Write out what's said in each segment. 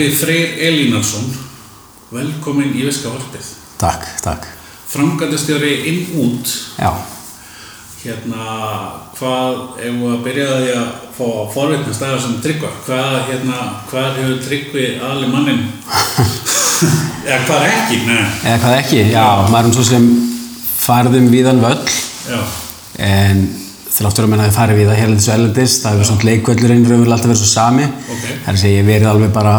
Tryggvi Freyr Elínarsson, velkomin í Veskavarpið. Takk, takk. Framgændastjóri inn út, Já, hérna, hvað, ef við að byrja því að fá forvitna stæða sem Tryggva, hvað, hérna, hvað hefur Tryggvi aðli mannin, eða hvað ekki, neða, eða hvað ekki, já, maður er svo sem farðum víðan völl. Já, en þráttur að menna að farið víða hérlendis og erlendis, það hefur svona leikvöllurinn raunverulega alltaf verið svo sami. Ok. Það er að segja, ég verið alveg bara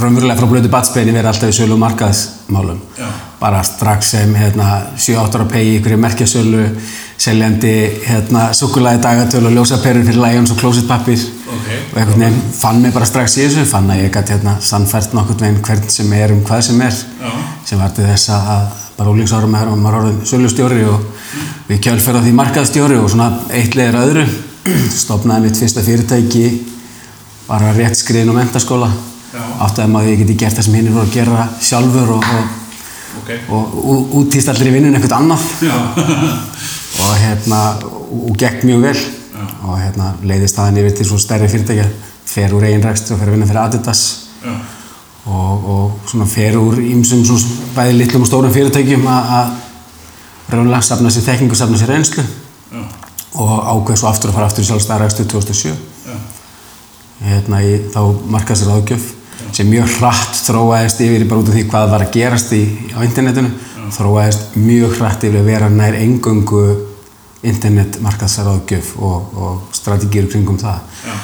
raunverulega frá blödu batsbeginni verið alltaf í sölu og markaðsmálum. Já. Bara strax sem hérna 7-8 ára pegi, ykkur merkjasölu, seljandi hérna sukulæði dagatölu og ljósaperur fyrir Lions og closet pappir. Ok. Og einhvern veginn fann mig bara strax í þessu, fann að ég gæti hérna sannfært nokkurn veginn hvern sem er um hvað sem er. Já. Sem var til þess að bara úlingsárum er maður orðin sölustjóri og við kjölferð á því markaðstjóri og svona eitt leðir öðru. Stopnaði mitt fyrsta fyrirtæki bara rétt skriðin á mentaskóla. Já. Áttaði maður að ég geti gert það sem hinn voru að gera sjálfur og, og, ok, og, og útýst allir í vinnun eitthvað annað. já, og hérna, og, og gekk mjög vel. Og hérna leiðist aðeins yfir til svo stærri fyrirtækja fer úr eigin rekstri og fer að vinna fyrir Adidas. Já, og, og svona fer úr ýmsum svona bæði litlum og stórum fyrirtækjum að raunlega safna sér þekkingu, safna sér reynslu. Já, og ákveð svo aftur að fara aftur í sjálfstæðar rekstri 2007 já, hérna í þá markaðs ráðgjöf sem mjög hratt þróaðist yfir bara út af því hvað var að gerast í, á internetinu þróaðist mjög hratt yfir að vera nær engöngu internet markaðsráðgjöf og, og strategíur kringum það. Já.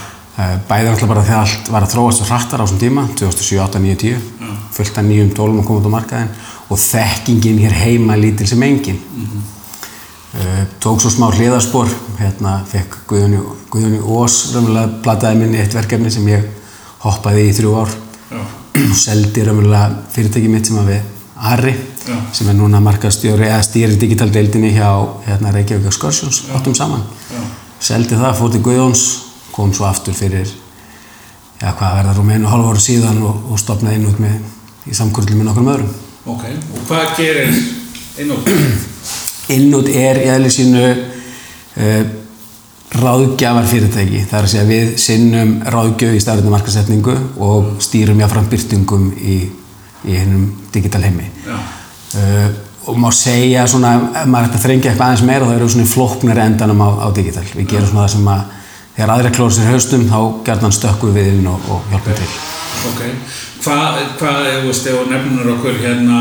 Eh, bæði náttúrulega bara þegar allt var að þróast svo hrattar á þessum tíma 2007, 8, 9, 10 fullt af nýjum tólum að koma út á markaðin og þekkingin hér heima lítil sem engin. Uh, tók svo smá hliðarspor, hérna fekk Guðjóni, Ós raunverulega plataði minni eitt verkefni sem ég hoppaði í þrjú ár. já, og seldi raunverulega fyrirtæki mitt sem að við Ari Já. sem er núna markaðstjóri eða stýrir digitaldeildinni hjá hérna, Reykjavík Excursions, áttum saman. Já, seldi það, fór til Guðjóns kom svo aftur fyrir já hvað verður um einu ára síðan og, og stopnaði inn út með í samkvöldum með nokkrum öðrum. Ok, og hvað gerir inn út? Innút er í eðli sínu uh, ráðgjafar fyrirtæki. Það er að segja við sinnum ráðgjöf í stafræntu markasetningu og stýrum jáfnfram byrtingum í, í hennum digital heimi. Uh, og má segja svona, ef maður ætti að þrengja eitthvað aðeins meira þá eru svona í flóknari endanum á, á digital. Við gerum svona það sem að þegar aðri klóra sér haustum þá gerðan stökkum við inn og, og hjálpum til. ok, hvað, hvað, ef þú veist, ef þú nefnir okkur hérna,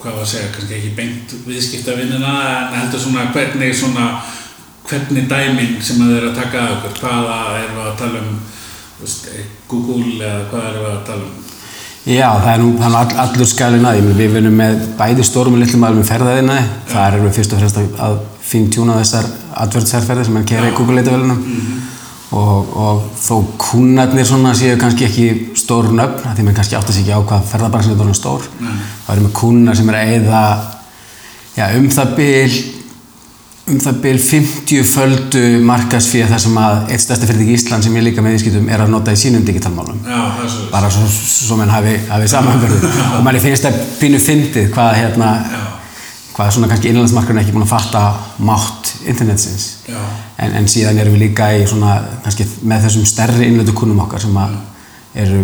hvað var að segja, kannski ekki beint viðskiptavinnina, en heldur svona hvernig svona, hvernig dæmin sem að þið eru að taka að okkur, hvaða erum við að tala um, Google eða hvað erum við að tala um? Já, það er nú, það er all, allur skælinn að, við vinnum með bæði stórum og litlum aðlum ferðaðinaði, þar erum við fyrst og fremst að- fintjúna þessar advertsherferðir sem er kera í Google leitavélunum og, og þó kunnarnir svona séu kannski ekki stór nöfn, því mann kannski átt að sig ekki á hvað ferðabransin er stór, þá erum við kunnar sem er að eyða já, um það bil um það bil 50 földu markasfíða þar sem að eitt stærsta fyrirtæki í Ísland sem ég líka með viðskiptum er að nota í sínum digitalmálum. Já, það er svo, bara svo, svo menn hafi, hafi samanverðu og manni finnst það pínu fyndið hvað hérna hvað svona kannski innlandsmarkarinn ekki búin að fatta mátt internetsins. En, en síðan erum við líka í svona kannski með þessum stærri innlöndu kunnum okkar sem að eru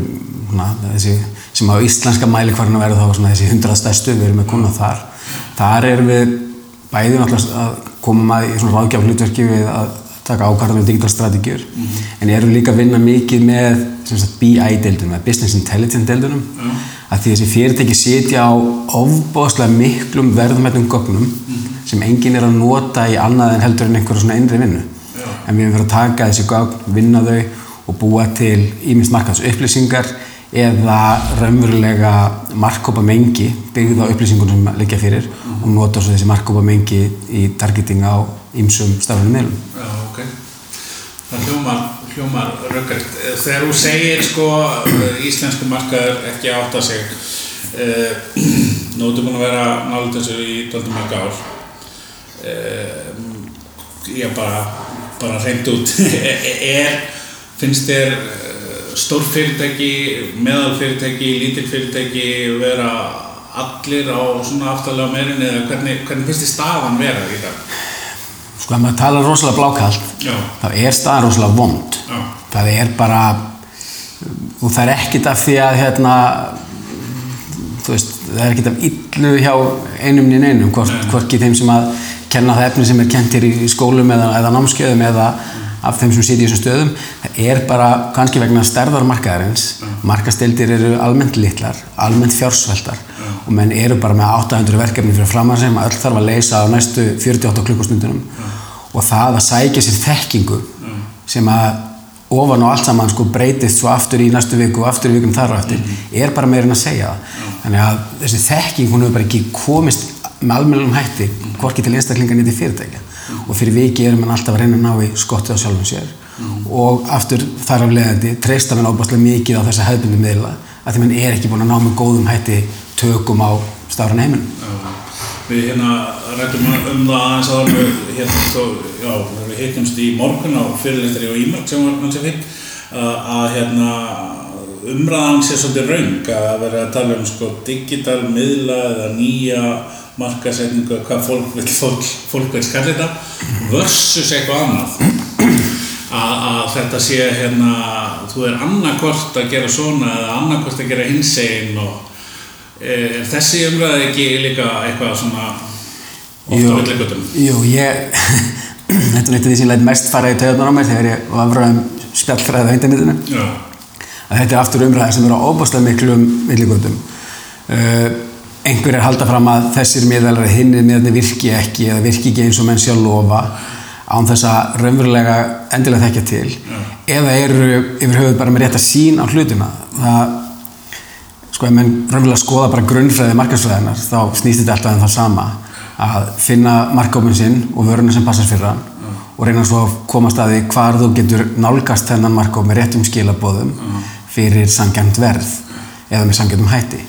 svona, þessi, sem á íslenska mælikvarðinu verður þá svona þessi hundrað stærstu við erum með kunna þar. Þar erum við bæði náttúrulega að koma maður í svona ráðgjaf hlutverki við að taka ákvarðanum digital strategjur. En erum líka að vinna mikið með BI-deildunum, eða Business Intelligence deildunum. Að því þessi fyrirtæki sitja á ofbóðslega miklum verðmættum gögnum sem enginn er að nota í annað en heldur en einhverja svona innri vinnu. En við erum fyrir að taka þessi gögn, vinna þau og búa til íminst markaðs upplýsingar eða raunverulega markkópa mengi byggð á upplýsingunum sem liggja fyrir og nota þessi markkópa mengi í targeting á ýmsum staflunum meðlum. Já, ok. Það hljómar, hljómar röggrætt. Þegar þú segir sko íslensku markaður ekki átta sig, nú ertu búin að vera nálega þessu í dálítið mörg ár, uh, ég bara, bara reynd út, er, finnst þér stór fyrirtæki, meðal fyrirtæki, lítil fyrirtæki vera allir á svona aftalega meirinni eða hvernig, hvernig finnst þér staðan vera í dag? Sko ef maður talar rosalega blákallt þá er staðan rosalega vond. Já. Það er bara og það er ekkit af því að hérna veist, það er ekkit af illu hjá einum nýn einum, hvort, hvorki þeim sem að kenna það efni sem er kent hér í skólum eða, eða námskeiðum eða af þeim sem sýti í þessum stöðum er bara kannski vegna stærðar markaðarins. Markastildir eru almennt litlar almennt fjársveldar og menn eru bara með 800 verkefni fyrir framar sem öll þarf að leysa á næstu 48 klukkustundunum. Og það að sækja sér þekkingu sem að ofan og allt saman sko breytist svo aftur í næstu viku og aftur í vikum þar og eftir er bara meirinn að segja það. Þannig að þessi þekking hún hefur bara ekki komist með almennum hætti hvorki til einstaklingar nýtti fyrirtækja og fyrir viki erum mann alltaf að reyna að ná í skottið á sjálfum sér. Og aftur þar af leiðandi treysta mann ábúrslega mikið á þessa hefðbundu miðla að því mann er ekki búin að ná með góðum hætti tökum á stafran heiminn Við hérna rættum um það aðeins að við hérna, svo, já, við hittumst í morgun á fyrirlistari og ímörg sem var hans að finn að hérna umræðan sé svolítið raung að vera að tala um sko digital miðla eða nýja markasetningu hvað fólk vil, fólk, fólk vil skalla þetta versus eitthvað annað að, að þetta sé hérna þú er annarkort að gera svona eða annarkort að gera hinsegin og er þessi umræði ekki líka eitthvað svona ofta villigutum? Jú, ég þetta er eitt af því sem lætt mest fara í töðunar á mér þegar ég var að um spjallfræðið á internetinu Já. að þetta er aftur umræði sem eru á óbúslega miklum villigutum uh, einhverjir halda fram að þessir miðalar hinnir miðarnir virki ekki eða virki ekki eins og menn sé að lofa án þess að raunverulega endilega þekkja til. Já. eða eru yfir höfuð bara með rétt að sín á hlutina. Það sko ef menn raunverulega skoða bara grunnfræði markansfræðinar þá snýst þetta alltaf en það sama. Að finna markkópin sinn og vöruna sem passar fyrir hann og reyna svo að komast að því hvar þú getur nálgast þennan markkóp með réttum skilabóðum fyrir sangjant verð eða með sangjantum hætti.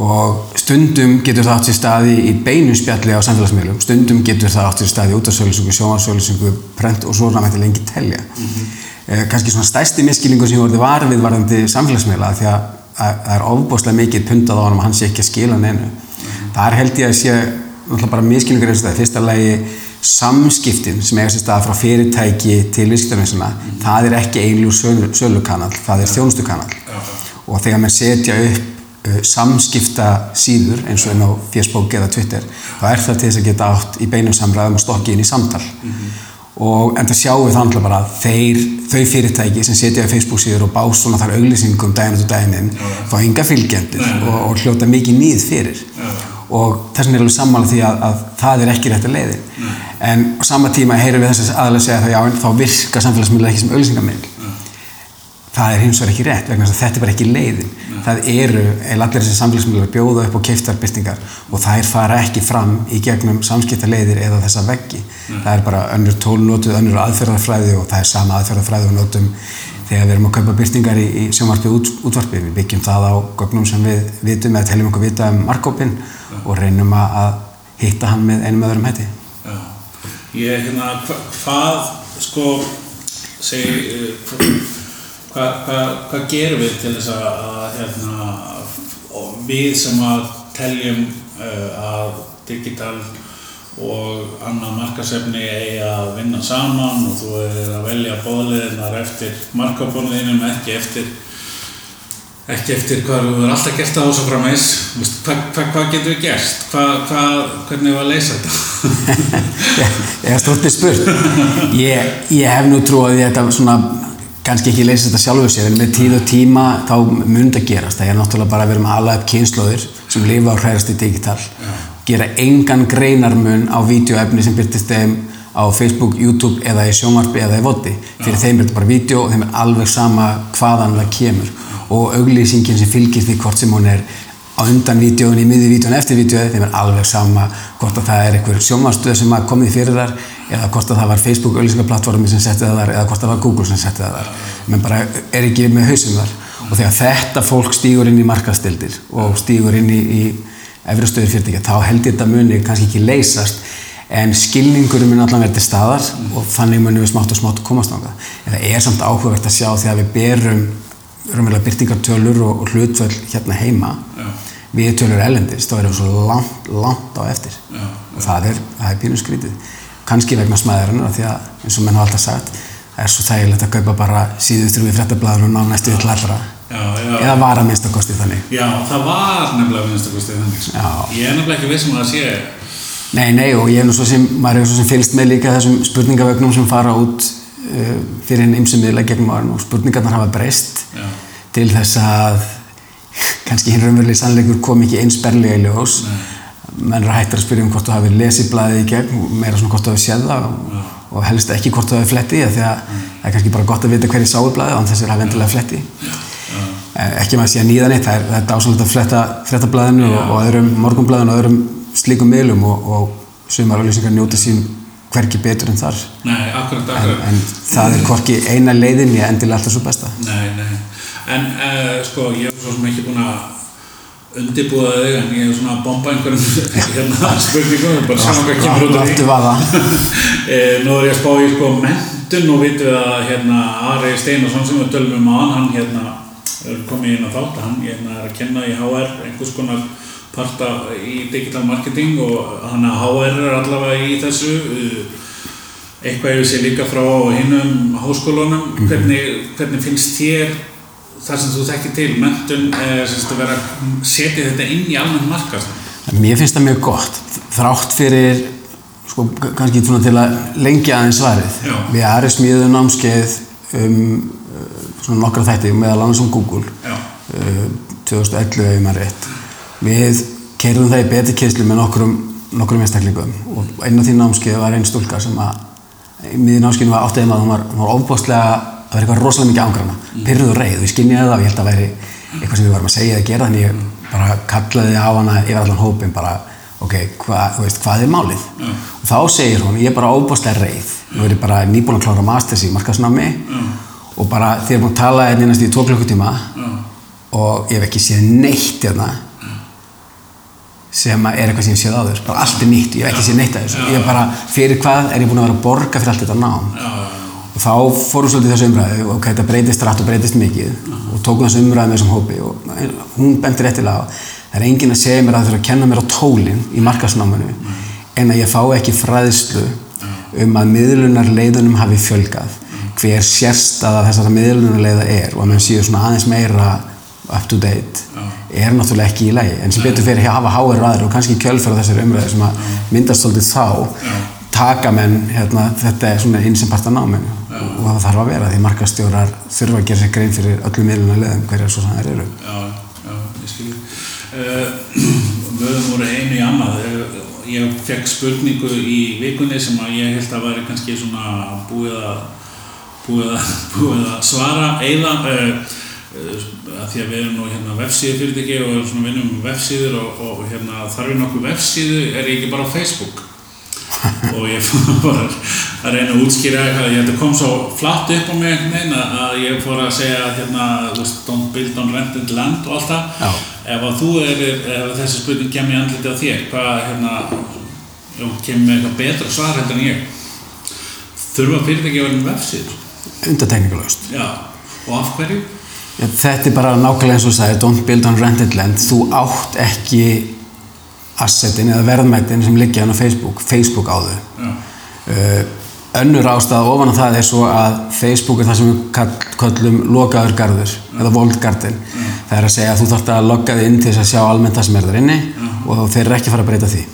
Og stundum getur það átt sér staði í beinu spjalli á samfélagsmiðlum. Stundum getur það átt sér staði út af sölusingu, sjónarsölusingu, prent og svona mætti lengi telja. Eh, kannski svona stærsti miskilningu sem ég voruði var við varðandi samfélagsmiðla því að það er ofbúslega mikið pundað á hann og hann sé ekki að skila neinu. Þar held ég að sé náttúrulega bara miskilningur eins og það fyrsta lagi samskiptin sem eiga sér stað frá fyrirtæki til viðskiptarvinsuna það er ekki einljú sölu, sölukanal það er þjónustukanal. Og þegar maður setja upp samskipta síður eins og einn á Facebook eða Twitter þá er það til þess að geta átt í beinum samræðum og stokki inn í samtal. Og en það sjáum við þannig bara þeir, þau fyrirtæki sem setja á Facebook síður og bá svona þar auglýsingum daginn út og daginn fá hinga fylgjendur og, og hljóta mikið nýð fyrir. Og þess vegna er alveg sammála því að, að það er ekki rétt að leiðin en á sama tíma heyrum við þess að aðalega segja að já, en þá virka samfélagsmiðla ekki sem auglýsingamiðl það er hins vegar ekki rétt vegna þess að þetta er bara ekki leiðin. Það eru, eða allir þessi samfélagsmiðlar bjóða upp á keiftarbyrtingar og þær fara ekki fram í gegnum samskiptaleiðir eða þessa veggi. Það er bara önnur tólnotuð, önnur aðferðarfræði og það er sama aðferðarfræði og notum þegar við erum að kaupa byrtingar í, í sjónvarpi út, útvarpi, við byggjum það á gögnum sem við vitum eða teljum okkur vita um markkópin og reynum að hitta hann með einum öðrum hætti. Já. Ég, hérna, hva, hvað, sko, segi, uh, hvað hva, hva gerum við til þess að, að hérna, við sem að teljum uh, að digital og annað markasefni eigi að vinna saman og þú er að velja bóðliðinar eftir markabóðliðinum, ekki eftir ekki eftir hvað þú er alltaf gert það og svo framvegs hvað hva, hva getur við gert? Hva, hvernig var að leysa þetta? Ég hef stórtið spurt ég, ég hef nú trú að þetta svona kannski ekki leysa þetta sjálfuð sér en með tíð og tíma þá mun þetta gerast það er náttúrulega bara að vera með alveg upp kynnslóðir sem lifa á hræðast í digital Já. gera engan greinarmun á vídeoefni sem byrtist þeim á Facebook, YouTube eða í sjónvarpi eða í voti fyrir Já. þeim er þetta bara vídeo og þeim er alveg sama hvaðan það kemur og auglýsingin sem fylgir því hvort sem hún er á undan vídjóin, í miði vídjóin, eftir vídjói þeim er alveg sama hvort að það er einhver sjónvarstöð sem komið fyrir þar eða hvort að það var Facebook auglýsingaplattformi sem setti það þar eða hvort það var Google sem setti það þar. Menn bara er ekki með hausum þar. Og þegar þetta fólk stýgur inn í markastildir og stýgur inn í, í efri stöður fyrirtækja, þá held ég þetta muni kannski ekki leysast en skilningurum mun allan verið til staðar og þannig munum við smátt og smátt komast á það en það er samt áhugavert að sjá þegar við berum raunverulega byrtingartölur og, og hlutföll hérna heima Já. við tölur ellendis, þá erum við svo langt, langt á eftir. Já, og það er, það er kannski vegna smæðarinnar því að eins og menn hafa alltaf sagt það er svo þægilegt að kaupa bara síðust þrjúi fréttablaðun og ná næstu Já, já. eða var að minnst að kosti þannig Já, það var nefnilega vinnstakostið þannig. sko. Já. Ég er nefnilega ekki vissum að það sé... Nei, nei, og ég er nú svo sem, maður hefur svo sem fylgst með líka þessum spurningavögnum sem fara út uh, fyrir einn ymsum miðla gegnum árin og spurningarnar hafa breyst Já, til þess að kannski hinn raunverulegi sannleikur kom ekki eins berlega í ljós. Menn eru hættir að spyrja um hvort þú hafi lesið blaðið í gegn, meira svona hvort þú hafi séð það og, og helst ekki hvort þú hafi flettið því að það er kannski bara gott að vita hverju sáu blaðið án þess að hafa endilega flettið. Eh, Ekki maður sé að nýða neitt, það er, það er dásanlegt að fletta frettablaðinu og, og öðrum morgunblaðinu og öðrum slíkum miðlum og, og sumar auðlýsingar njóta sín hverki betur en þar. nei, akkurat, En, akkurat. en það er hvorki eina leiðin ég endilega alltaf svo besta. Nei, nei. En uh, sko, ég hef svo sem ekki búin að undirbúða þig en ég hef svona að bomba einhverjum hérna spurningum, bara sjá hvað kemur út af því. Eh, Nú er ég að spá í sko mentun og vitum við að hérna Ari Steinarsson sem við tölum um á hann, hérna er komið inn á þátt, hann hérna er að kenna í HR einhvers konar parta í digital marketing og hann að HR er allavega í þessu. Eh, eitthvað ég sé líka frá hinnum háskólunum. Hvernig, hvernig finnst þér þar sem þú þekkir til mentun eh, að vera að setja þetta inn í almenn markast Mér finnst það mjög gott, þrátt fyrir, sko, kannski til að lengja aðeins svarið. Já. Við erum smíðuð námskeið um uh, svona nokkra þætti meðal annars um Google uh, 2011 ef maður rétt. Við keirðum það í betri keislu með nokkrum, nokkrum einstaklingum og einn af því námskeið var einn stúlka sem að í miðið námskeiðinu var áttið maður, hún var, hún var eitthvað rosalega mikið ángrana, pyrruð og reið, við skynjaði það og ég held að væri eitthvað sem við varum að segja eða gera þannig ég bara kallaði á hana yfir allan hópin bara, ok, hva, veist, hvað er málið? Já. Og þá segir hún, ég er bara ofbóðslega reið, ég verið bara nýbúin að klára masters í markasnámi og bara þið erum búin að tala hérna í tvo klukkutíma og ég hef ekki séð neitt hérna sem er eitthvað sem ég séð áður. Bara allt er nýtt, ég hef ekki séð neitt að þessu. Ég er bara, fyrir hvað er ég búin að vera að borga fyrir allt þetta nám? Og þá fórum svolítið þessu umræðu og þetta breytist rætt og breytist mikið og tókum þessu umræðu með þessum hópi og hún bentir réttilega á það er enginn að segja mér að það þurfa að kenna mér á tólinn í markasnámanu en að ég fá ekki fræðslu um að miðlunar leiðunum hafi fjölgað hver sérstaða þessara miðlunar leiða er og að mér séu svona aðeins meira up to date er náttúrulega ekki í lagi. En sem betur fyrir að hafa háir aðri og kannski kjölfæra þessari umræðu sem að myndast svolítið þá taka menn hérna, þetta er svona einn sem part af náminu og það þarf að vera því markastjórar þurfa að gera sér grein fyrir öllum miðlunar leiðum hverjar svo þannig eru. Já, já, ég skil. Uh, Möðum voru einu í annað. Eh, ég fekk spurningu í vikunni sem að ég held að væri kannski svona búið að búið að, búið að svara eða uh, uh, að því að við erum nú hérna vefsíðu fyrirtæki og erum svona vinnum um vefsíður og, og hérna þarf ég nokkuð vefsíðu? Er ég ekki bara á Facebook? Og ég fór að reyna að útskýra eitthvað. Þetta kom svo flatt upp á mig einhvern veginn að ég fór að segja hérna, don't build on rented land og allt það. Ef að þú er, ef þessi spurning kemur í andliti á þér hvað hérna kemur með eitthvað betra svar heldur en ég þurfa fyrirtæki að vera með vefsíður? Undatekningalöst já, og af hverju? Þetta er bara nákvæmlega eins og þú sagði don't build on rented land. Þú átt ekki assetin eða verðmætin sem liggja hann á Facebook Facebook á þau önnur ástæða ofan á það er svo að Facebook er það sem við kall, kallum lokaður garður eða vold garden það er að segja að þú þarft að logga þig inn til þess að sjá almennt það sem er þar inni og þeir eru ekki að fara að breyta því.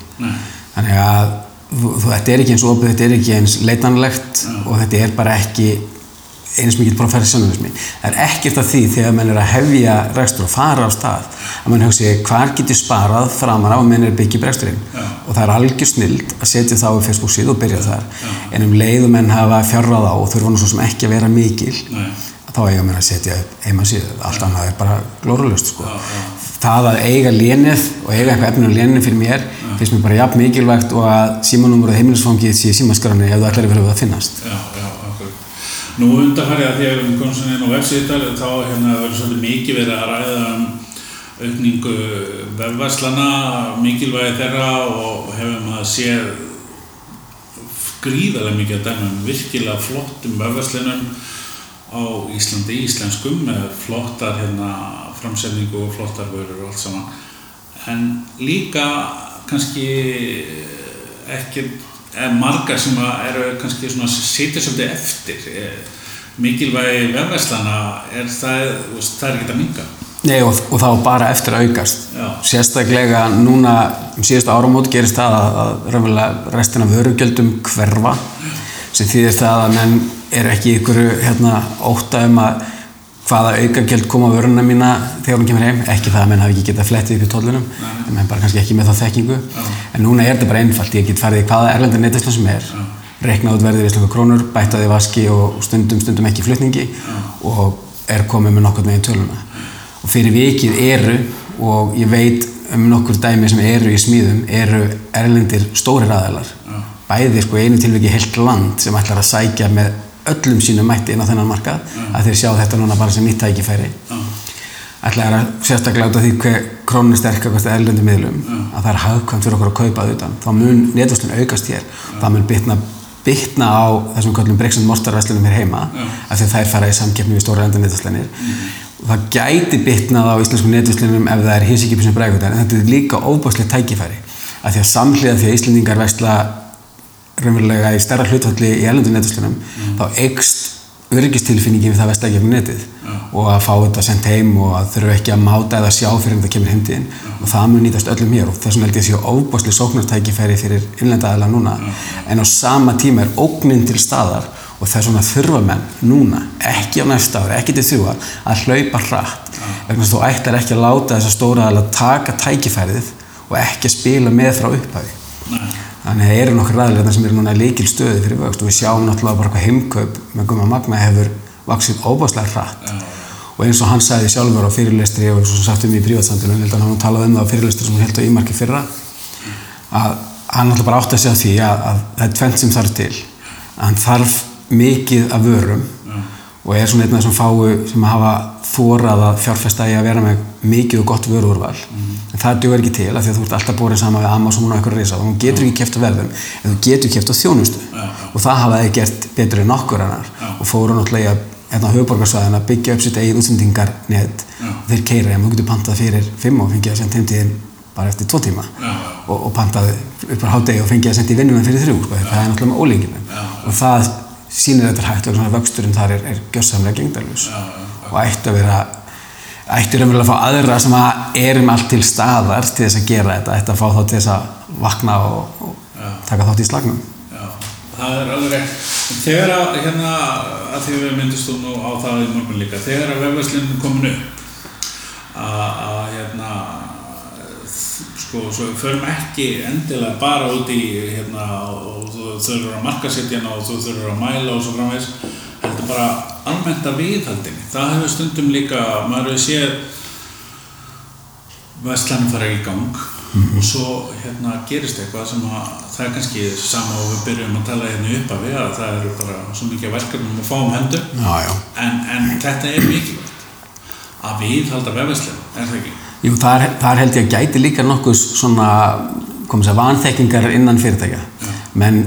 Þannig að þú, þú, þetta er ekki eins opið, þetta er ekki eins leitanlegt og þetta er bara ekki eins mikið professionalismi. Það er ekkert af því þegar menn er að hefja rekstur og fara á stað að mann hugsi hvar getur sparað framar á að menn er byggja breksturinn og það er algjör snild að setja þá í Facebook síðu og byrja þar. En um leið og menn hafa fjárrað á og þurfa nú svo sem ekki að vera mikil nei, þá eiga menn að setja heima síðu. Allt annað er bara glórulust sko. það að eiga lénið og eiga eitthvað efnið á lénið fyrir mér finnst mér bara jafn mikilvægt og að símanúmur og heimilisfangið sé símaskrarni ef þú ætlar að vera að finnast nú undanfarið að því að við komið svona inn á vefsíðar þá hérna verður svolítið mikið verið að ræða um aukningu vefverslana mikilvægi þeirra og hefum að séð gríðarlega mikið að dæmum virkilega flottum vefverslunum á Íslandi íslenskum með flottar hérna framsetningu og flottar vörur og allt saman. En líka kannski ekki, er margar sem eru kannski svona sitja svolítið eftir Eh, mikilvægi vefverslana er það, það er ekki að minga Nei, og, og þá bara eftir að aukast. Já. Sérstaklega núna, um síðustu áramót gerist það að, að raunverulega restin af vörugjöldum hverfa sem þýðir það að menn eru ekki ykkur hérna, óta um að hvaða aukagjöld koma á vöruna mína þegar hún kemur heim, ekki það að menn hafi ekki getað flettið upp í tollunum, en menn bara kannski ekki með þá þekkingu, en núna er þetta bara einfalt, ég get farið í hvaða erlenda nettislu sem er, reiknað út verðið við slöku krónur, bættaði vaski og stundum, stundum ekki flutningi og er komið með nokkur meginn töluna. Og fyrir vikið eru, og ég veit um nokkur dæmi sem eru í smíðum, eru erlendir stórir aðeilar. Bæði sko í einu tilviki heilt land sem ætlar að sækja með öllum sínum mætti inn á þennan markað, að þeir sjá þetta núna bara sem nýtt tækifæri. Ætlaði að sérstaklega af því hver krónu sterk að erlendu miðlum, að það er hagkvæmt fyrir okkur að kaupa utan. Þá mun netverslun aukast hér, það mun bitna bitna á þessum kallum Brexit Mortarverslunum hér heima af því þær fara í samkeppni við stóra enda netverslanir og það gæti bitnað á íslensku netverslunum ef það er hísikipin sem raunverulega í stærra hlutvalli í erlendu netverslunum þá eikst öryggistilfinningin við það ekki af netið og að fá þetta sendt heim og að þurfu ekki að máta eða sjá fyrir en það kemur heimtíðin. Og það mun nýtast öllum hér og þessum held ég séu óbúslega sóknartækifæri fyrir innlenda aðeila núna. En á sama tíma er ógnin til staðar og það er svona þurfa menn núna, ekki á næsta ári, ekki til þrjú ár, að hlaupa hratt. Vegna þess að þú ætlar ekki að láta þessa stóra aðeila taka tækifærið og ekki að spila með frá upphafi Þannig að það eru nokkur ræðilega sem eru núna líkil stöði fyrir vöxt og við sjáum náttúrulega bara hvað heimkaup með Guma Magna hefur vaksið óbáslega hratt. Og eins og hann sagði sjálfur á fyrirlestri og svo sagt um í prívatsandinu, ég held að hann talaði um það á fyrirlestri sem hann held á ímarki fyrra, að hann náttúrulega bara átti að segja því að, að það er tvent sem þarf til. Að hann þarf mikið af vörum og er svona einn af þessum fáu sem hafa þórað að fjárfesta í að vera með mikið og gott vöruúrval. Mm. en það duður ekki til af því að þú ert alltaf borðið saman við Amazon og eitthvað reysa og þú getur ekki kæft á verðum en þú getur kæft á þjónustu. Já. og það hafa þið gert betur en okkur annar. Og fóru náttúrulega að hérna á höfuborgarsvæðin að byggja upp sitt eigið útsendingarnet. Og þeir keira þeim, þú getur pantað fyrir fimm og fengið að senda heimtíðin bara eftir tvo tíma. Og, og pantað upp á hádegi og fengið að senda í vinnunum fyrir þrjú og ætti að vera ætti raunverulega að fá aðra sem að erum allt til staðar til þess að gera þetta. Ætti að fá þá til þess að vakna og, og taka þátt í slagnum. Já, það er alveg. En Þegar að, hérna, að því við myndist þú nú á það í morgun líka, þegar að vefverslinn er komin upp, að, að hérna, sko, svo förum ekki endilega bara út í, hérna, og þú þurfur að markasetja hana og þú þurfur að mæla og svo framvegs, bara almennt að viðhaldinni. Það hefur stundum líka, maður hefur séð Vestlanum fara í gang og svo hérna gerist eitthvað sem að það er kannski sama og við byrjum að tala hérna upp af við að það eru bara svo mikið verkefnum að fá um hendur Já, já. en, en þetta er mikilvægt að við halda vefverslega, er það ekki? Jú, þar, þar held ég að gæti líka nokkuð svona, komið sér, vanþekkingar innan fyrirtækja. Menn,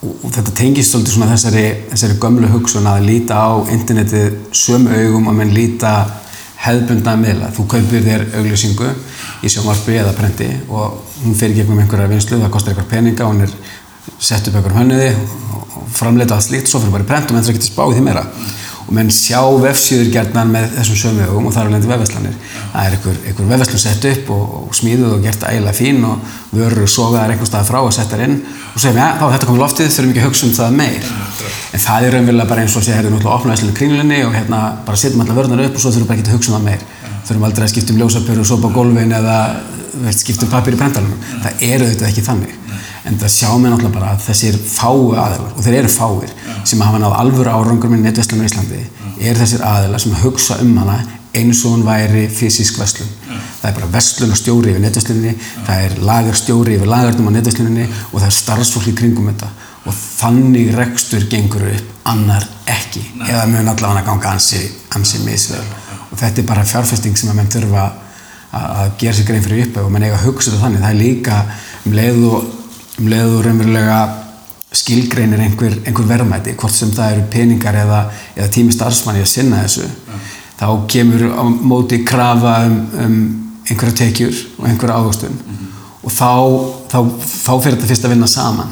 og, þetta tengist svolítið svona þessari, þessari gömlu hugsun að líta á internetið sömu augum og menn líta hefðbundna miðla. Þú kaupir þér auglýsingu í sjónvarpi eða prenti og hún fer gegnum einhverja vinslu, það kostar einhver peninga, hún er sett upp einhver hönnuði og, framleita allt slíkt, svo fyrir bara í prent og menn ekki að spá í því meira. Og menn sjá vefsíður gerðnan með þessum sömu augum og það eru lendi vefverslanir. Það er einhver, einhver vefverslun sett upp og, og smíðuð og gert ægilega fín og vörur sogaðar einhver stað frá og settar inn og segjum, ja, þá er þetta komið loftið, þurfum ekki að hugsa um það meir. En það er raunverulega bara eins og sé, hérna, náttúrulega opna veslinu kringlunni og hérna bara setjum allar vörðunar upp og svo þurfum bara ekki að hugsa um það meir. Þurfum aldrei að skipta um ljósapöru og sopa gólfin eða skipta um pappir í brentalunum. Það er auðvitað ekki þannig. En það sjá mér náttúrulega bara að þessir fáu aðilar, og þeir eru fáir, sem hafa náð alvöru árangur með netverslum í Íslandi, er þessir aðilar sem hugsa um hana eins og hún væri fysisk verslun. Það er bara verslunarstjóri yfir netversluninni, það er lagarstjóri yfir lagarnum á netversluninni og það er starfsfólk í kringum þetta. Og þannig rekstur gengur upp, annar ekki. Eða mun allavega ganga ansi, ansi misvel. Og þetta er bara fjárfesting sem að menn þurfa að gera sér grein fyrir upphau og menn eiga að hugsa þetta þannig. Það er líka um leið og, um leið og raunverulega skilgreinir einhver, einhver verðmæti, hvort sem það eru peningar eða, eða tími starfsmanni að sinna þessu, þá kemur á móti krafa um, um einhverja tekjur og einhverja ávöxtun. Og þá, þá, þá fyrir þetta fyrst að vinna saman.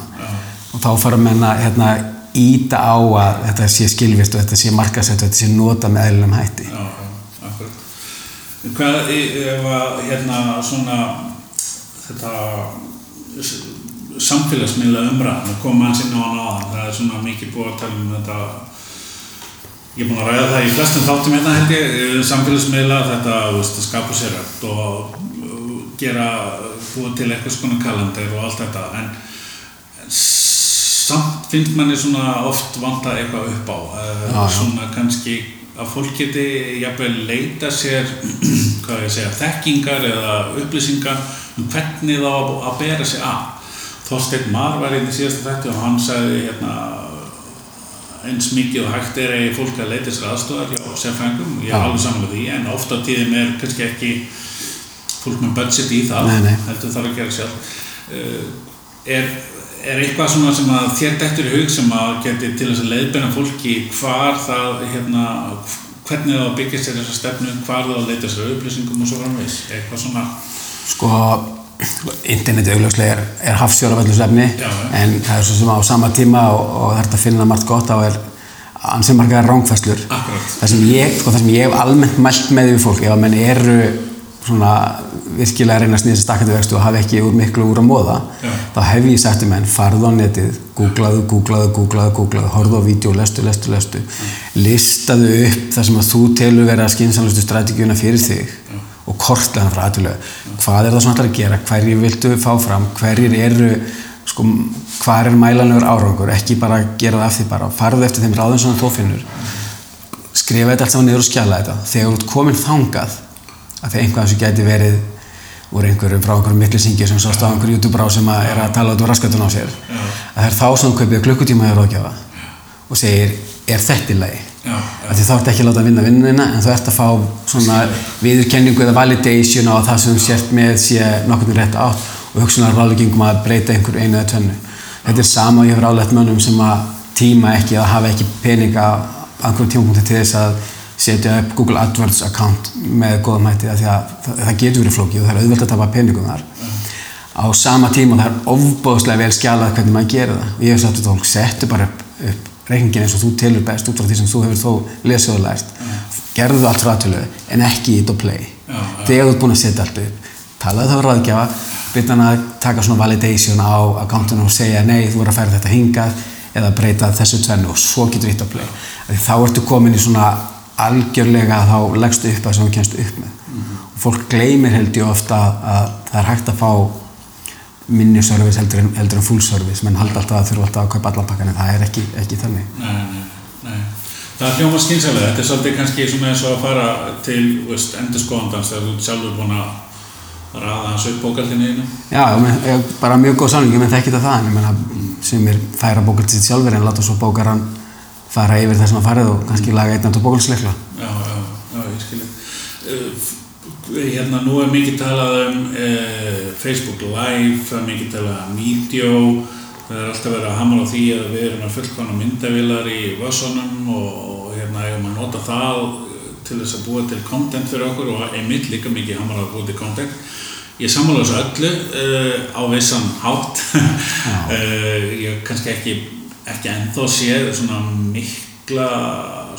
Og þá fara menn að hérna, íta á að þetta sé skilvist og þetta sé markasett og þetta sé nota með eðlunum hætti. Já, akkurat. Hvað e- ef að hérna svona þetta samfélagsmiðla umræðan að koma hans inn á hann áðan, það er svona mikið búið að tala um þetta. Ég er búinn að ræða það í flestum þáttum hérna held ég, eh, samfélagsmiðla þetta, veist, skapa sér rætt og uh, gera, búið til eitthvað svona kalendir og allt þetta. En samt finnst manni svona oft vanta eitthvað upp á uh, Já, já. svona kannski að fólk geti jafnvel leita sér hvað ég segja, þekkingar eða upplýsingar um hvernig þá að- bera sig að Þorsteinn Mar var einn í síðasta þætti og hann sagði hérna eins mikið og hægt er að fólk að leita sér aðstofar hjá sérfængum, ég er alveg samanlega því en ofta tíðum er kannski ekki fólk með budget í það Nei, nei. heldur þarf að gera sjálf. Uh, er, er eitthvað svona sem að þér dettur í hug sem að geti til þess að leiðbenna fólki hvar það hérna, hvernig það byggja sér þessa stefnu hvar það leita sér upplýsingum og svo framvegis? Eitthvað svona Sko, interneti augljóslega er, er hafstjóra af öllu já. en það er svo sem á sama tíma og, og það er að finna margt gott á er ansið margar rángfæslur það sem, ég, sko, það sem ég hef almennt mælt með við fólk ef að menn eru svona virkilega að reyna að snýða sér stakkandi vextu og hafa ekki úr miklu úr að móða Já. þá hef ég sagt um henn, farðu á netið googlaðu, googlaðu, googlaðu, googlaðu horfðu á vídeo, lestu, lestu, lestu listaðu upp það sem að þú telur vera skynsanlustu strategíuna fyrir þig kortlega frá aðtölu hvað er það svona ætlar að gera, hverjir viltu fá fram? Hverjir eru sko, hvað er mælanlegur árangur? Ekki bara gera það af því bara, farðu eftir þeim ráðum sem þú finnur. Skrifa þetta allt saman niður og skjala þetta. Þegar þú ert komin þangað að því einhvað þessu gæti verið úr einhverjum frá einhverjum miklisingi sem sást á einhverjum YouTube-brá sem að er að tala út úr raskatun á sér að það er þá sem þú kaupið klukkutíma og segir, er þetta í lagi? Því þá ert ekki að láta að vinna vinnuna en þú ert að fá svona viðurkenningu eða validation á að það sem þú sért með sé nokkurnu rétt átt og hugsunar ráðleggingum að breyta einhver einu eða tvennu. Þetta er sama og ég hefur álægt mönnum sem að tíma ekki eða hafa ekki peninga á einhverjum tímapunkti til þess að setja upp Google AdWords account með góðum hætti því að það, getur verið flókið og það er auðvelt að tapa peningum þar. Á sama tíma það er ofbóðslega vel skjalað hvernig maður gerir það og ég hef sagt þetta fólk, settu bara upp, upp reikningin eins og þú telur best út frá því sem þú hefur þó lesið og lært. Gerðu allt rátölu en ekki ít og play. Já. þegar þú ert búinn að setja allt upp talaðu þá við ráðgjafa byrja hann að taka svona validation á akkántunum og segja nei þú er að færa þetta hingað eða breyta þessu tvennu. Og svo getur ít og play. Því þá ertu komin í svona algjörlega þá leggstu upp að sem þú kemst upp með. Og fólk gleymir held ég ofta að það er hægt að fá minni service heldur en, heldur en full service. Menn halda alltaf að þurfa alltaf að kaupa allan pakkan en það er ekki, ekki þannig. Nei, nei, nei. Það er hljóma skynsalega, þetta er svolítið kannski svona eins og að fara til veist, endurskóðandans þegar þú ert sjálfur búinn að raða hans upp bókaldinu einu. Já, ég men, ég, bara mjög góð samling, ég menn þekki þetta það. En ég menna sem er færa bókald sitt sjálfur en láta svo bókaran fara yfir það sem hann farið og kannski laga einn og bókalsleikla Já, já, já, ég skilji. Hérna, nú er mikið talað um uh, Facebook Live, það er mikið talað um video, það er alltaf verið að hamra á því að við erum að fullkona myndavilar í vössunum og, og hérna, eigum að nota það til þess að búa til content fyrir okkur og einmitt líka mikið hamra að búa til content. Ég sammála þessu öllu uh, á vissan hátt. uh, ég kannski ekki, ekki ennþá séð svona mikla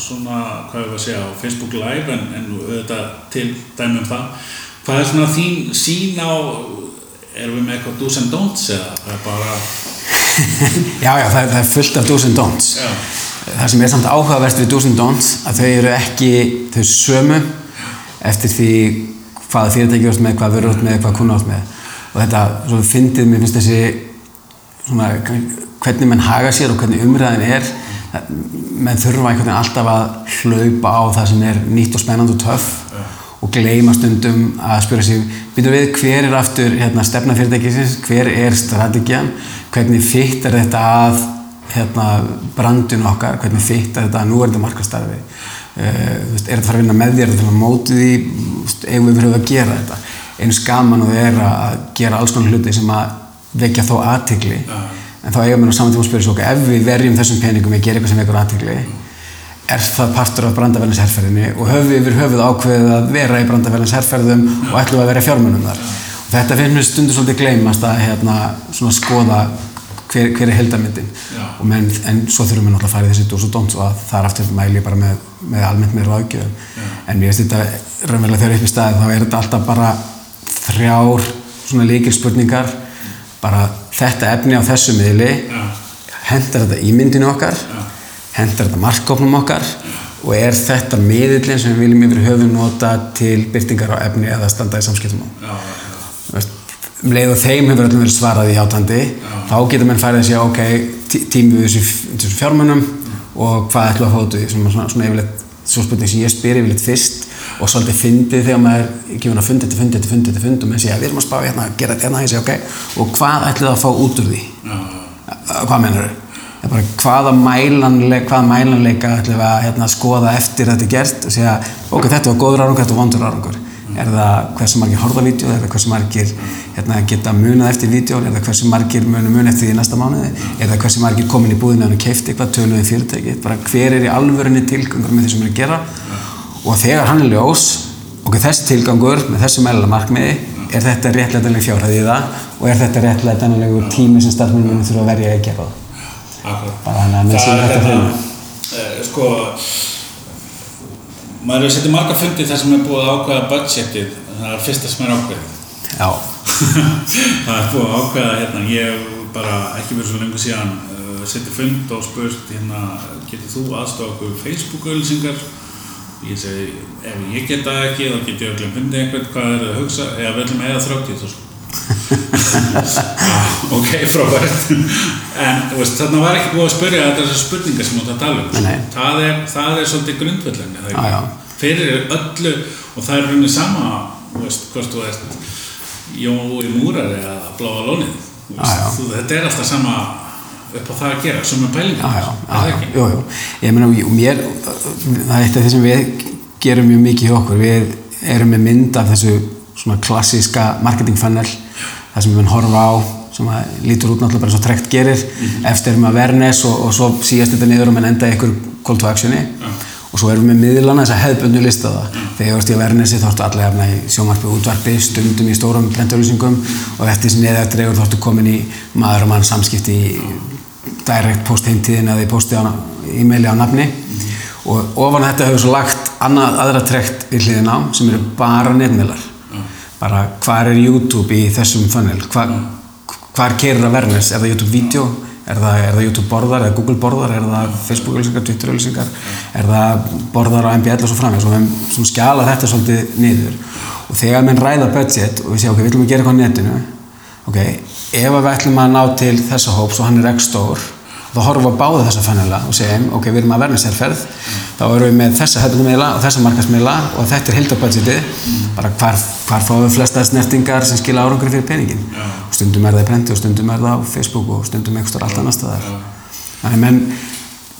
svona, hvað ég var að segja, á Facebook Live en, en auðvitað til dæmi um það. Hvað er svona þín sín á, erum við með eitthvað do's and don'ts eða það er bara, Já, já, það, það er fullt af do's and don'ts. Já, Það sem er samt áhugaverst við do's and don'ts að þau eru ekki þau sömu eftir því hvaða fyrirtæki ert með, hvað vörur ert með, hvað kuna ert með. Og þetta, svo fyndið, mér finnst þessi svona, hvernig mann haga sér og hvernig umræðin er menn þurfa einhvern veginn alltaf að hlaupa á það sem er nýtt og spennand og töff og gleyma stundum að spyrja sig byrju við hver er aftur hérna, stefna fyrirtækisins, hver er strategjan hvernig fittar þetta að hérna, brandun okkar? Hvernig fittar þetta að nú er þetta markastarfi uh, er þetta að fara að vinna með þér? Til að móti því, eigum við verið að gera þetta? Eins gaman og það er að gera alls konar hluti sem að vekja þó aðtigli en þá eigum við á saman tíma að spyrja svo ok, ef við verjum þessum peningum í að gera eitthvað sem vekur aðtigli er það partur af brandavælins herrferðinni og höfum við yfir höfuð ákveðið að vera í brandavælins herrferðum og ætlum að vera fjármunum þar. Og þetta finnst mér stundur svolítið gleymast að hérna, svona skoða hver, hver er heldamyndin menn, en svo þurfum við náttúrulega að fara í þessi dós og dónt og að það er aftur mæli ég bara með, með almennt með ráðgjöfum en mér finnst þetta raunverulega þegar upp í staði þá er þetta alltaf bara þrjár svona líkil spurningar bara þetta efni á þessu miðli Já. hendar þetta ímyndinu okkar hendar þetta markkópnum okkar og er þetta miðillin sem við viljum yfir höfum nota til byrtingar á efni eða standa í samskiptum á. Um leið og þeim hefur öllum verið svarað í játandi þá getur menn farið að segja ok, tí- tími við þessu, fjármunum og hvað ætlum að úr því svona, svona, svona yfirleitt, svo spurning sem ég spyr yfirleitt fyrst og svolítið fyndið þegar maður er gefin að fundi til fundi til fundi til fundi og menn segja við erum að spá hérna, gera þetta hérna, ég segja ok og hvað ætlum við að fá út úr því? Hvað meinar þau? Hvaða, mælanleik, hvaða mælanleika ætlum við að hérna, skoða eftir þetta er gert? Og segja, ok, þetta var góður árangur, þetta var vondur árangur. Er það hversu margir horfa vídeo, er það hversu margir hérna, geta munað eftir vídeo, er það hversu margir munu mun eftir því næsta mánuði, er það hversu margir komin í búðinu og keifti eitthvað, töluðið fyrirtæki, bara hver er í alvörunni tilgangur með því sem erum að gera og þegar hann er ljós, ok, þessi tilgangur með þessu mælanlega markmiði, er þetta réttlætanleg fjárhæð í það og er þetta réttlætanlegur tími sem starfsmennunum þurfa að verja að gera. Bara þannig að Það er þetta hérna, eh, sko, maður hefur setið marga fundi þar sem er búið að ákveða budgetið, það er fyrsta sem er ákveðið. Já, það er búið að ákveða, hérna, ég hef bara ekki verið svo lengur síðan uh, setið fund og spurt, hérna, getur þú aðstofa okkur Facebook-auðlýsingar? Ég segi, ef ég get það ekki, þá get ég öllum fundið einhvern hvað er það að hugsa, eða við ætlum eða þráttið þú ok, frábært. En veist, þarna var ekki búið að spyrja þessar spurningar sem átt að tala um. Það er, það er svolítið já. fyrir öllu og það er rauninni sama veist, hvort þú ert Jói Múrar eða Bláa Lónið. Veist, þetta er alltaf sama upp á það að gera, sem er pælingar já, já, já. Ég meina, og mér, það er eitt af því sem við gerum mjög mikið hjá okkur. Við erum með mynd af þessu svona klassíska marketing funnel, það sem við munum horfa á, sem að lítur út náttúrulega bara og trekt gerir. Eftir erum við að awareness og, og svo síast þetta niður og menn enda einhver call to actioni. Og svo erum við með miðlana þess að hefðbundu lista það. Þegar þú ert í awarenessi þá ertu allega hefna í sjónvarpi, útvarpi, stundum í stórum prentauðlýsingum og eftir sem neðar dregur þá ertu komin í maður og mann samskipti í direct post heimtíðin eða í posti á e-maili á nafni. Og ofan þetta hefur svo lagt annað, aðra trekt við hliðin á sem eru bara netmiðlar. Bara hvað er YouTube í þessum funnel? Hva, hvað kerir að verðnes er það YouTube vídeo? Er það, er það YouTube borðar? Eða Google borðar? Er það Facebook auðlýsingar, Twitter auðlýsingar er það borðar á MBL og svo framvegis? Og við höfum svona skjala þetta svolítið niður. Og þegar menn ræða budget og við séum ok, við ætlum að gera eitthvað á netinu ok, ef við ætlum að ná til þessa hóps og hann er ekki stór þá horfum við að báða þessa fannela og segjum ok, við erum að verða sérferð. Þá erum við með þessa hefðunummiðla og þessa markasmiðla og þetta er hildabudgetið bara hvar, hvar fáum við flesta snertingar sem skila árangur fyrir peningin? Og stundum er það í prenti og stundum er það á Facebook og stundum einhverstur allt annar staðar. Þannig menn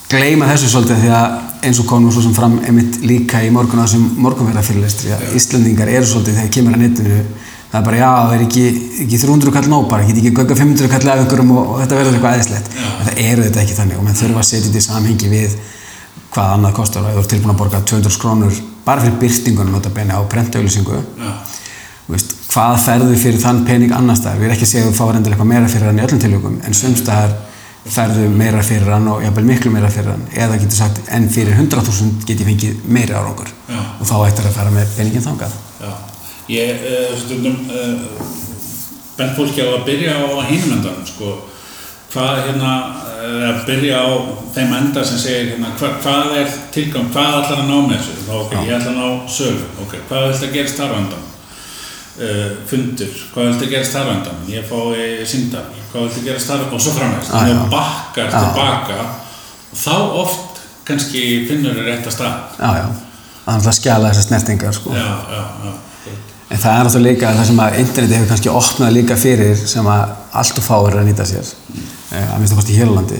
gleyma þessu svolítið því að eins og konum svo sem fram einmitt líka í morgun á þessum morgunverða fyrirlestri að Íslandingar eru svolítið þegar kemur að netinu það er bara já, það er ekki, ekki 300 kall nóg bara, get ekki gögga 500 kall af einhverjum og, þetta verður eitthvað aðeinslegt það eru þetta ekki þannig og menn þurfa að setja þetta í samhengi við hvað annað kostar. Og þú ert tilbúin að borga 200 krónur bara fyrir byrtingunum nota bene á prentauðlýsingu hvað ferðu fyrir þann pening annar staðar, við erum ekki að segja að þú fáir endilega eitthvað meira fyrir hann í öllum tilvíkum en sumstaðar ferðu meira fyrir hann og jafnvel miklu meira fyrir hann. Eða getur sagt en fyrir 100.000 get ég fengið meiri árangur. Og þá ættir að fara með peningin þangað. Já, ég uh, stundum uh, bent fólki á að byrja á hinum sko, hvað hérna, uh, að byrja á þeim enda sem segir hérna, hva, hvað er tilgang, hvað ætlar að ná með þessu, þá ok, ég ætla að ná sölu, ok, hvað ætla að á endan, uh, fundur, hvað ætla að á endan, ég fái síndar, hvað ætla að gerast þar og svo Já, þannig já. að bakkar Já. tilbaka. Og þá oft kannski finnur þér rétt að stað. já, já, er alltaf að skjala þessar snertingar sko. Já, já, já. En það er náttúrulega líka það sem að interneti hefur kannski opnað líka fyrir sem að allt og fáir að nýta sér eh, að minnst að kosti í Hérlandi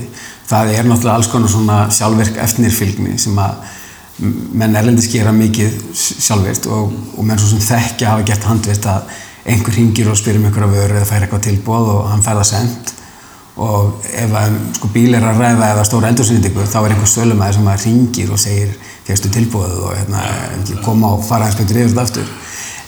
það er náttúrulega alls konar svona sjálfvirk eftirfylgni sem að menn erlendis gera mikið sj- sjálfvirt og, og menn svo sem þekkja hafa gert handvirt að einhver hringir og spyr um einhverja vöru eða fær eitthvað tilbúð og hann fær það sendt og ef að sko, bíl er að ræða eða stóra endursynningu þá er einhver sölumæður sem að ringir og segir fegstu tilbúið og hérna, koma og fara eins betur yfir þetta aftur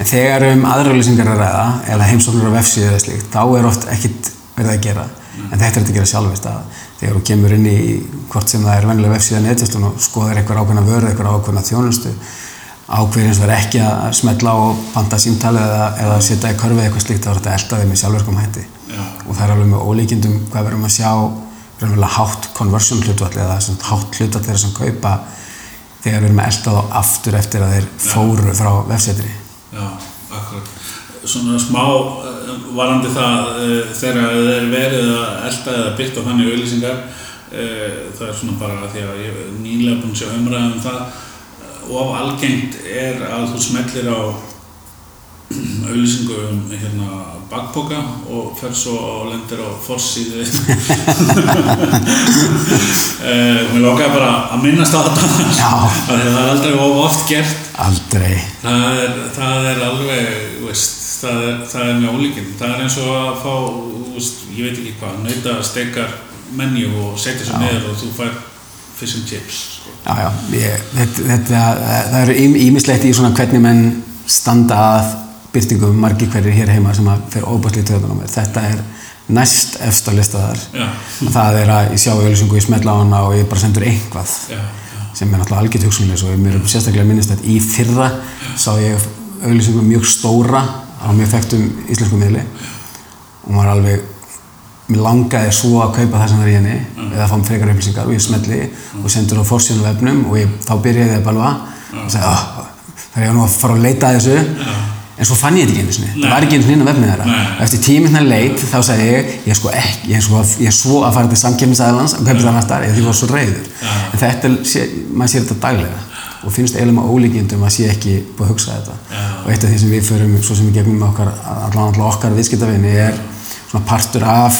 en þegar um aðrauglýsingar að ræða eða heimsóknur á vefsíðu eða slíkt þá er oft ekkit verið að gera. En þetta er þetta að gera sjálfist að þegar þú kemur inn í hvort sem það er vennilega vefsíða netvistun og skoðar eitthvað ákveðna vörð, eitthvað ákveðna þjónustu ákveðir eins og verður ekki að smetla og panta símtali eða, eða setja í körfi eitthvað slíkt þá er þetta eldaðið með sjálfverkum hætti. Já. og það er alveg með ólíkindum hvað verðum að sjá verðum hátt conversion hlutvall eða hátt hlutvall þeirra sem kaupa þegar við erum að elda þá aftur eftir að þeir fóru frá vefsetri Já, akkurat. Svona smá uh, varandi það uh, þegar það er verið að elda eða byrta þannig auðlýsingar uh, það er svona bara því að ég er nýlega búinn að sjá umræðum um það og algengt er að þú smellir á auðlýsingu um hérna bakpoka og fer svo og lendir á forsíðu. Uh, Mér lókaði bara að minnast á þetta. Af að það er aldrei of oft gert aldrei Það er, það er alveg, veist, það er, það er með ólíkinn. Það er eins og að fá, veist, ég veit ekki hvað, nauta stekar menju og setja svo niður og þú fær fish and chips. Sko. Já, já, ég, þetta, þetta, það eru ímislegt í svona hvernig menn standa að byrtingum margir hverjir hér heima sem að fer óbærslega mér. Þetta er næst efst á listaðar. Já, Það er að ég sjá auðlýsingu, ég smetla á hana og ég bara sendur einhvað já, sem er náttúrulega algjört hugsunleis og mér er sérstaklega minnist að í fyrra sá ég auðlýsingu mjög stóra á mjög þekktum íslensku miðli. Og maður alveg mér langaði svo að kaupa það sem það er í henni eða fá mér frekar upplýsingar og ég smetli og sendur á forsíðan vefnum og ég, þá byrjaði ég að balva og sagði oh, það er ég nú að fara að leita að þessu en svo fann ég þetta ekki einu sinni, það var ekki einu sinni inn á vefnið þeirra. Og eftir tíminn leit þá sagði ég ég er sko ekki, ég er svo, ég er svo að fara til samkemmisæðalans og kaupa það næsta ári, því ég var svo reyður en þetta, sé, maður sér þetta daglega. Og finnst eiginlega með ólíkjendum að sé ekki búið að hugsa þetta. Já. og eitt af því sem við förum svo sem við gegnum okkar, allan allan okkar viðskiptavinni er svona partur af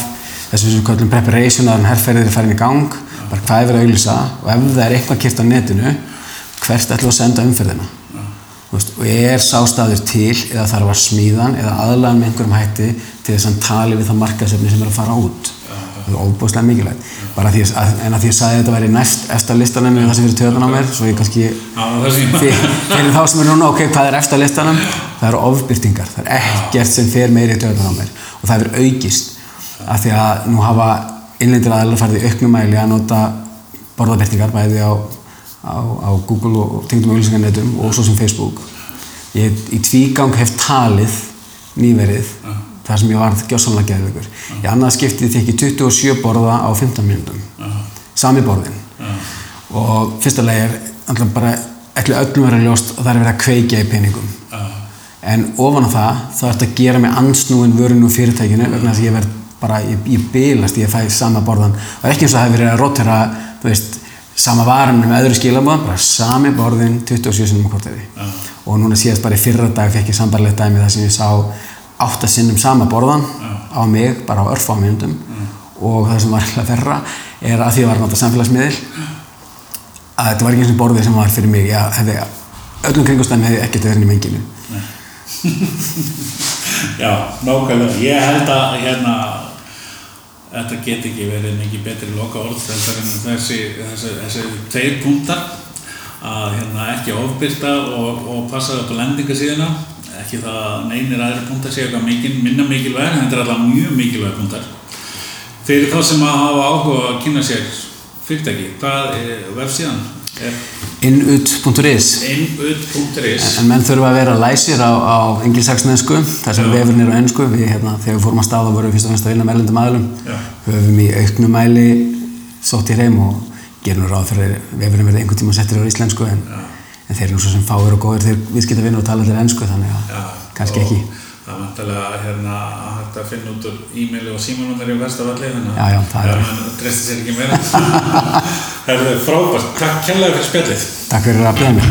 þessu sem við kallum preparation að herrferðir er farin í gang. Bara hvað er verið að auglýsa? Og ef það er eitthvað kert á netinu hvert ætlum við að senda umferðina veist, og er sástaður til eða þarf að smíðan eða aðlagan með einhverjum hætti til þess að tali við það markasefni sem er að fara út? Það er óbúslega mikilvægt. Bara því að, en að því að sagði að þetta væri næst eftir listanum eða það sem fyrir töðan á mér svo ég kannski Fyrir ég... þá sem er núna, ok, hvað er eftir listanum? Það eru ofbyrtingar, það er ekkert sem fer meiri töðan á mér. Og það hefur aukist. Af því að nú hafa innlendir aðeins farið í auknum mæli að nota borðabyrtingar bæði á, á, á Google og tengdum auðlýsingarnetum og svo sem Facebook. Ég í tvígang hef talið nýverið þar sem ég var gjósanlega geðveikur. Í annað skiptið þekki 27 borða á 15 mínútum, sami borðin og fyrsta leið er alltaf bara ætli öllum verið ljóst að það er verið að kveikja í peningum. En ofan á það þá ertu að gera mig ansnúin vörun úr fyrirtækinu vegna þess að ég verð bara, ég, ég bilast ég fæ sama borðan og ekki eins og það hefur verið að rotera þú veist, sama varan með öðru skilabóðan, bara sami borðin 27 sinnum á korteri. Og núna síðast bara í fyrra dag fekk ég sambarlegt dæmi þar sem ég sá átta sinnum sama borðan á mig bara á örfá mínútum. Og það sem var eiginlega verra er að því að var náttúrulega samfélagsmiðil að þetta var ekki eins og borðið sem var fyrir mig. Ég hefði, öllum kringustæðum hefði ekkert verið inn í menginu. Já, nákvæmlega. Ég held að hérna, þetta get ekki verið mikið betri loka orð en þessi, þessi, þessi tveir punktar. Að hérna, ekki ofbyrta og, og passa upp á lendingasíðuna. Ekki það að neynir aðri punktar séu eitthvað mikil, minna mikilvæg en þetta er alltaf mjög mikilvæg punktar. Fyrir þá sem að hafa áhuga að kynna sér fyrirtæki, hvað er vefsíðan? er innut.is innut.is en menn þurfa að vera læsir á, á engilsaksnensku þar sem vefurinn er á ennsku við hérna, þegar við fórum að staða vorum við fyrst og fremst að vinna með erlendum aðlum Já. höfum í auknum mæli sótt í reym og gerum ráð fyrir vefurinn verði einhvern tíma settir á íslensku en, en þeir eru svo sem fáir og góðir þegar við skilta vinna og tala allir ennsku þannig að Já, kannski og ekki Það er vantilega hérna, hægt að finna út úr e-maili og símanúmer í versta valli þannig Já, já, það er- að það treysti sér ekki meira. Það er frábært, takk kærlega fyrir spjallið. Takk fyrir að byrja mér